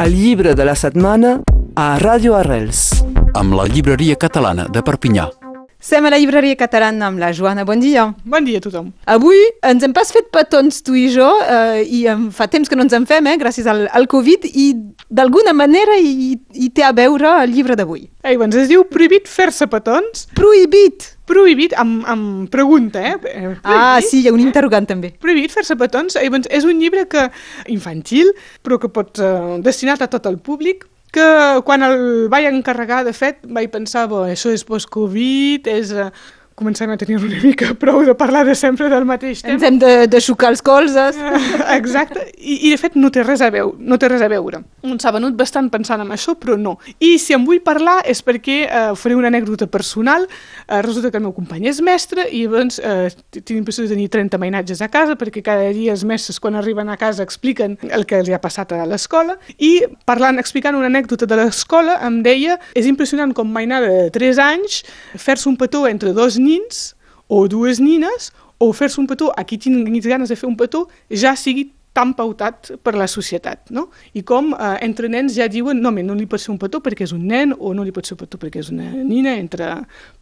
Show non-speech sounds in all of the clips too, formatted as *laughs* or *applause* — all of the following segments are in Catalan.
El llibre de la setmana a Ràdio Arrels. amb la llibreria catalana de Perpinyà. Som a la llibreria catalana amb la Joana. Bon dia. Bon dia a tothom. Avui ens hem pas fet petons tu i jo eh, i em fa temps que no ens en fem, eh, gràcies al, al Covid i d'alguna manera hi, hi té a veure el llibre d'avui. Ei, doncs es diu prohibit fer-se petons. Prohibit! Prohibit, amb, amb pregunta, eh? Eh, Prohibit, Ah, sí, hi ha un interrogant també. Prohibit fer-se petons. Ei, doncs és un llibre que infantil, però que pot eh, destinat a tot el públic, que quan el vaig encarregar, de fet, vaig pensar, bo, això és post-Covid, és... Eh, comencem a tenir una mica *laughs* prou de parlar de sempre del mateix tema. Ens hem de, de xocar els colzes. *laughs* Exacte, I, i de fet no té res a veure, no té res a veure. S'ha venut bastant pensant en això, però no. I si em vull parlar és perquè eh, faré una anècdota personal, eh, resulta que el meu company és mestre i doncs eh, tinc l'impressió de tenir 30 mainatges a casa perquè cada dia els mestres quan arriben a casa expliquen el que els ha passat a l'escola i parlant, explicant una anècdota de l'escola em deia és impressionant com mainada de 3 anys fer-se un petó entre dos nins o dues nines o fer-se un petó a qui ganes de fer un petó ja sigui tan pautat per la societat, no? I com eh, entre nens ja diuen no, no li pot ser un petó perquè és un nen o no li pot ser un petó perquè és una nina, entre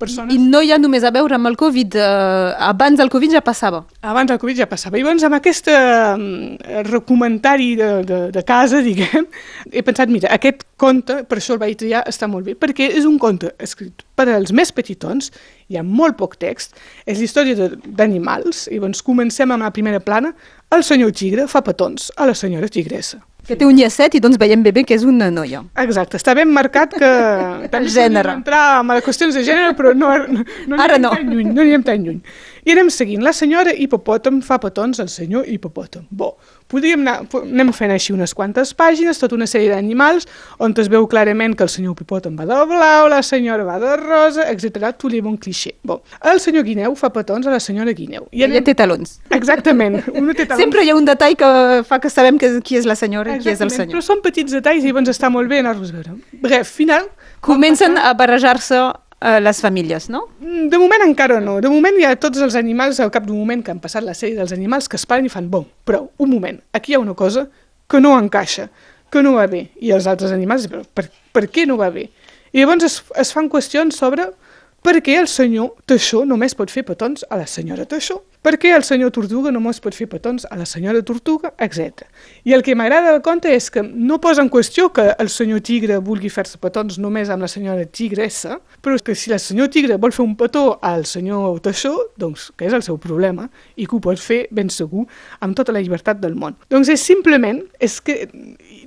persones... I no hi ha només a veure amb el Covid. Eh, abans del Covid ja passava. Abans del Covid ja passava. I llavors amb aquest eh, recomentari de, de, de casa, *laughs* diguem, he pensat, mira, aquest conte, per això el vaig triar, està molt bé, perquè és un conte escrit per als més petitons, hi ha molt poc text, és història d'animals, i doncs comencem amb la primera plana, el senyor tigre fa petons a la senyora tigressa. Que té un llacet i doncs veiem bé bé que és una noia. Exacte, està ben marcat que... *laughs* també gènere. entrar les qüestions de gènere, però no, no, no Ara no. tan lluny, no anirem tan lluny. I anem seguint. La senyora hipopòtam fa petons al senyor hipopòtam. Bo, podríem anar, anem fent així unes quantes pàgines, tota una sèrie d'animals, on es veu clarament que el senyor hipopòtam va de blau, la senyora va de rosa, etc. Tu li un cliché. Bo, el senyor guineu fa petons a la senyora guineu. I Ella té talons. Exactament. Una té talons. Sempre hi ha un detall que fa que sabem que, qui és la senyora i qui és el senyor. Però són petits detalls i llavors està molt bé anar-los a veure. Bref, final, Comencen a barrejar-se eh, les famílies, no? Mm, De moment encara no. De moment hi ha tots els animals, al cap d'un moment que han passat la sèrie dels animals, que es paren i fan, bon, prou, un moment, aquí hi ha una cosa que no encaixa, que no va bé. I els altres animals, però per, per què no va bé? I llavors es, es fan qüestions sobre per què el senyor Teixó només pot fer petons a la senyora Teixó, per què el senyor Tortuga només pot fer petons a la senyora Tortuga, etc. I el que m'agrada del conte és que no posa en qüestió que el senyor Tigre vulgui fer-se petons només amb la senyora Tigressa, però és que si el senyor Tigre vol fer un petó al senyor Teixó, doncs que és el seu problema i que ho pot fer ben segur amb tota la llibertat del món. Doncs és simplement, és que,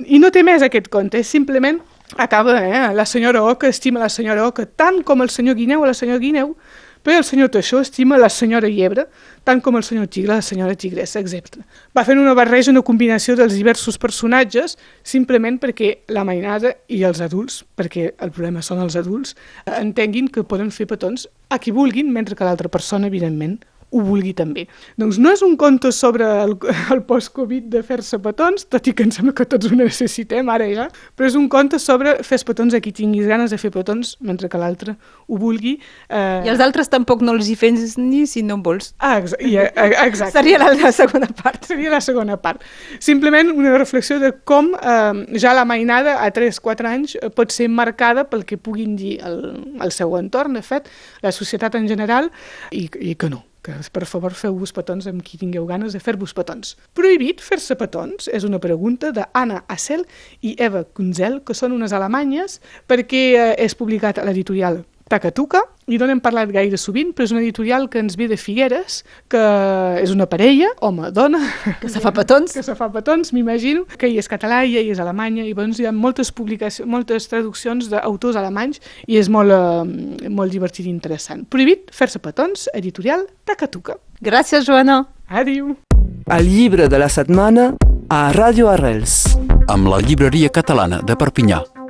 i no té més aquest conte, és simplement acaba, eh? La senyora Oca estima la senyora Oca tant com el senyor Guineu a la senyora Guineu, però el senyor Teixó estima la senyora Llebre tant com el senyor Tigre la senyora Tigressa, etc. Va fent una barreja, una combinació dels diversos personatges simplement perquè la mainada i els adults, perquè el problema són els adults, entenguin que poden fer petons a qui vulguin, mentre que l'altra persona, evidentment, ho vulgui també. Doncs no és un conte sobre el, *laughs* el post-Covid de fer-se petons, tot i que em sembla que tots ho necessitem ara ja, però és un conte sobre fer petons a qui tinguis ganes de fer petons mentre que l'altre ho vulgui. Eh... I els altres tampoc no els hi fes ni si no en vols. Ah, ex i, eh, exacte. Seria la, la segona part. Seria la segona part. Simplement una reflexió de com eh, ja la mainada a 3-4 anys eh, pot ser marcada pel que puguin dir el, el seu entorn, de fet, la societat en general, i, i que no que per favor feu-vos petons amb qui tingueu ganes de fer-vos petons. Prohibit fer-se petons és una pregunta d'Anna Assel i Eva Kunzel, que són unes alemanyes, perquè eh, és publicat a l'editorial Takatuka, i no n'hem parlat gaire sovint, però és una editorial que ens ve de Figueres, que és una parella, home, dona, Que se fa petons. que se fa petons, m'imagino, que ell és català i ell és alemanya, i doncs hi ha moltes publicacions, moltes traduccions d'autors alemanys i és molt, eh, molt divertit i interessant. Prohibit fer-se petons, editorial Takatuka. Gràcies, Joana. Adiu! El llibre de la setmana a Ràdio Arrels. amb la llibreria catalana de Perpinyà.